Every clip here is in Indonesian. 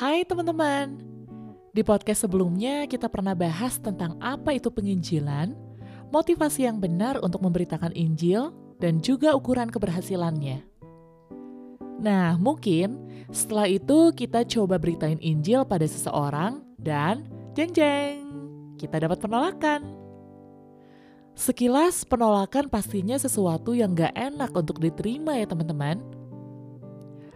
Hai teman-teman. Di podcast sebelumnya kita pernah bahas tentang apa itu penginjilan, motivasi yang benar untuk memberitakan Injil, dan juga ukuran keberhasilannya. Nah, mungkin setelah itu kita coba beritain Injil pada seseorang dan jeng-jeng, kita dapat penolakan. Sekilas penolakan pastinya sesuatu yang gak enak untuk diterima ya teman-teman.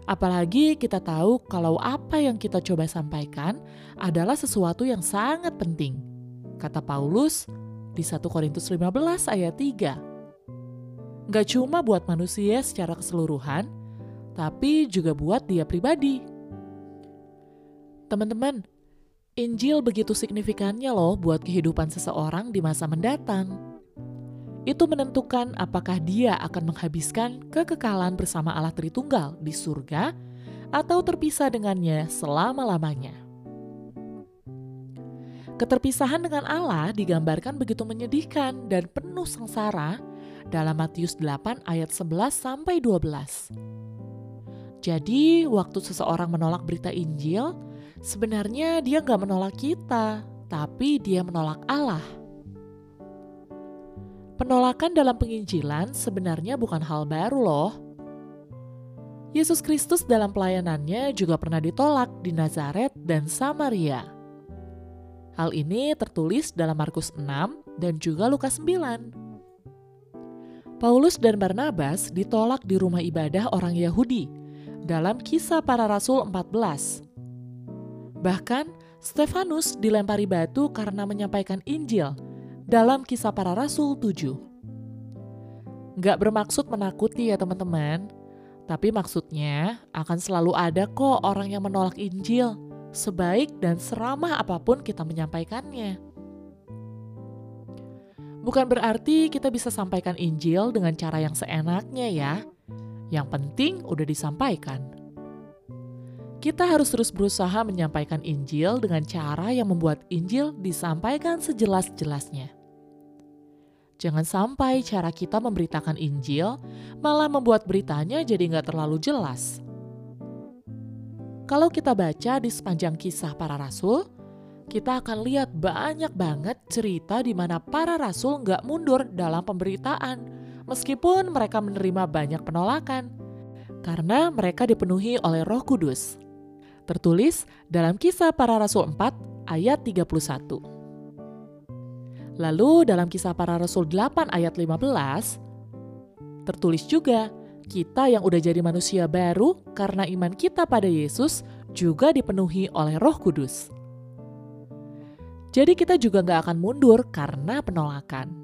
Apalagi kita tahu kalau apa yang kita coba sampaikan adalah sesuatu yang sangat penting. Kata Paulus di 1 Korintus 15 ayat 3. Gak cuma buat manusia secara keseluruhan, tapi juga buat dia pribadi. Teman-teman, Injil begitu signifikannya loh buat kehidupan seseorang di masa mendatang. Itu menentukan apakah dia akan menghabiskan kekekalan bersama Allah Tritunggal di surga atau terpisah dengannya selama-lamanya. Keterpisahan dengan Allah digambarkan begitu menyedihkan dan penuh sengsara dalam Matius 8 ayat 11 sampai 12. Jadi, waktu seseorang menolak berita Injil, sebenarnya dia nggak menolak kita, tapi dia menolak Allah. Penolakan dalam penginjilan sebenarnya bukan hal baru loh. Yesus Kristus dalam pelayanannya juga pernah ditolak di Nazaret dan Samaria. Hal ini tertulis dalam Markus 6 dan juga Lukas 9. Paulus dan Barnabas ditolak di rumah ibadah orang Yahudi dalam kisah para rasul 14. Bahkan Stefanus dilempari batu karena menyampaikan Injil dalam kisah para rasul 7. Gak bermaksud menakuti ya teman-teman, tapi maksudnya akan selalu ada kok orang yang menolak Injil, sebaik dan seramah apa pun kita menyampaikannya. Bukan berarti kita bisa sampaikan Injil dengan cara yang seenaknya ya. Yang penting udah disampaikan. Kita harus terus berusaha menyampaikan Injil dengan cara yang membuat Injil disampaikan sejelas-jelasnya. Jangan sampai cara kita memberitakan Injil malah membuat beritanya jadi nggak terlalu jelas. Kalau kita baca di sepanjang kisah para rasul, kita akan lihat banyak banget cerita di mana para rasul nggak mundur dalam pemberitaan, meskipun mereka menerima banyak penolakan, karena mereka dipenuhi oleh roh kudus tertulis dalam kisah para rasul 4 ayat 31. Lalu dalam kisah para rasul 8 ayat 15, tertulis juga, kita yang udah jadi manusia baru karena iman kita pada Yesus juga dipenuhi oleh roh kudus. Jadi kita juga nggak akan mundur karena penolakan.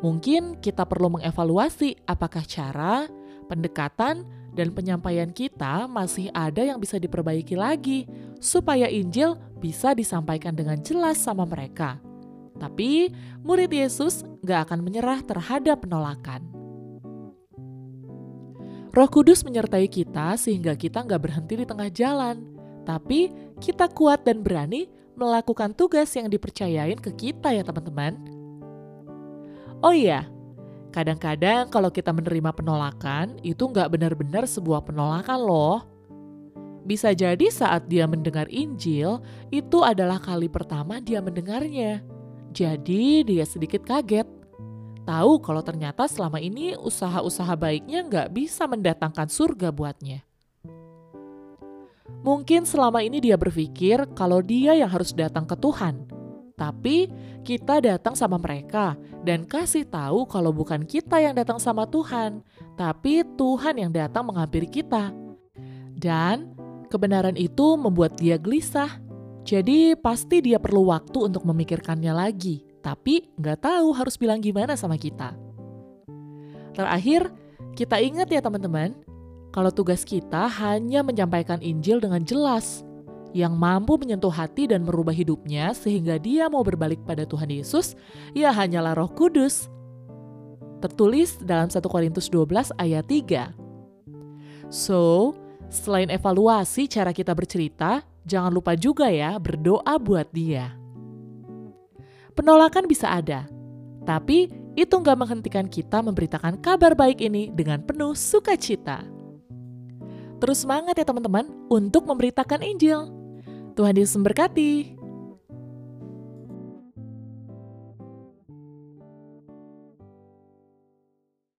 Mungkin kita perlu mengevaluasi apakah cara, pendekatan, dan penyampaian kita masih ada yang bisa diperbaiki lagi supaya Injil bisa disampaikan dengan jelas sama mereka. Tapi murid Yesus gak akan menyerah terhadap penolakan. Roh Kudus menyertai kita sehingga kita gak berhenti di tengah jalan, tapi kita kuat dan berani melakukan tugas yang dipercayain ke kita ya teman-teman. Oh iya, Kadang-kadang kalau kita menerima penolakan, itu nggak benar-benar sebuah penolakan loh. Bisa jadi saat dia mendengar Injil, itu adalah kali pertama dia mendengarnya. Jadi dia sedikit kaget. Tahu kalau ternyata selama ini usaha-usaha baiknya nggak bisa mendatangkan surga buatnya. Mungkin selama ini dia berpikir kalau dia yang harus datang ke Tuhan, tapi kita datang sama mereka dan kasih tahu kalau bukan kita yang datang sama Tuhan, tapi Tuhan yang datang menghampiri kita. Dan kebenaran itu membuat dia gelisah. Jadi pasti dia perlu waktu untuk memikirkannya lagi, tapi nggak tahu harus bilang gimana sama kita. Terakhir, kita ingat ya teman-teman, kalau tugas kita hanya menyampaikan Injil dengan jelas, yang mampu menyentuh hati dan merubah hidupnya sehingga dia mau berbalik pada Tuhan Yesus, ya hanyalah Roh Kudus. Tertulis dalam 1 Korintus 12 ayat 3. So, selain evaluasi cara kita bercerita, jangan lupa juga ya berdoa buat dia. Penolakan bisa ada, tapi itu nggak menghentikan kita memberitakan kabar baik ini dengan penuh sukacita. Terus semangat ya teman-teman untuk memberitakan Injil. Tuhan Yesus memberkati.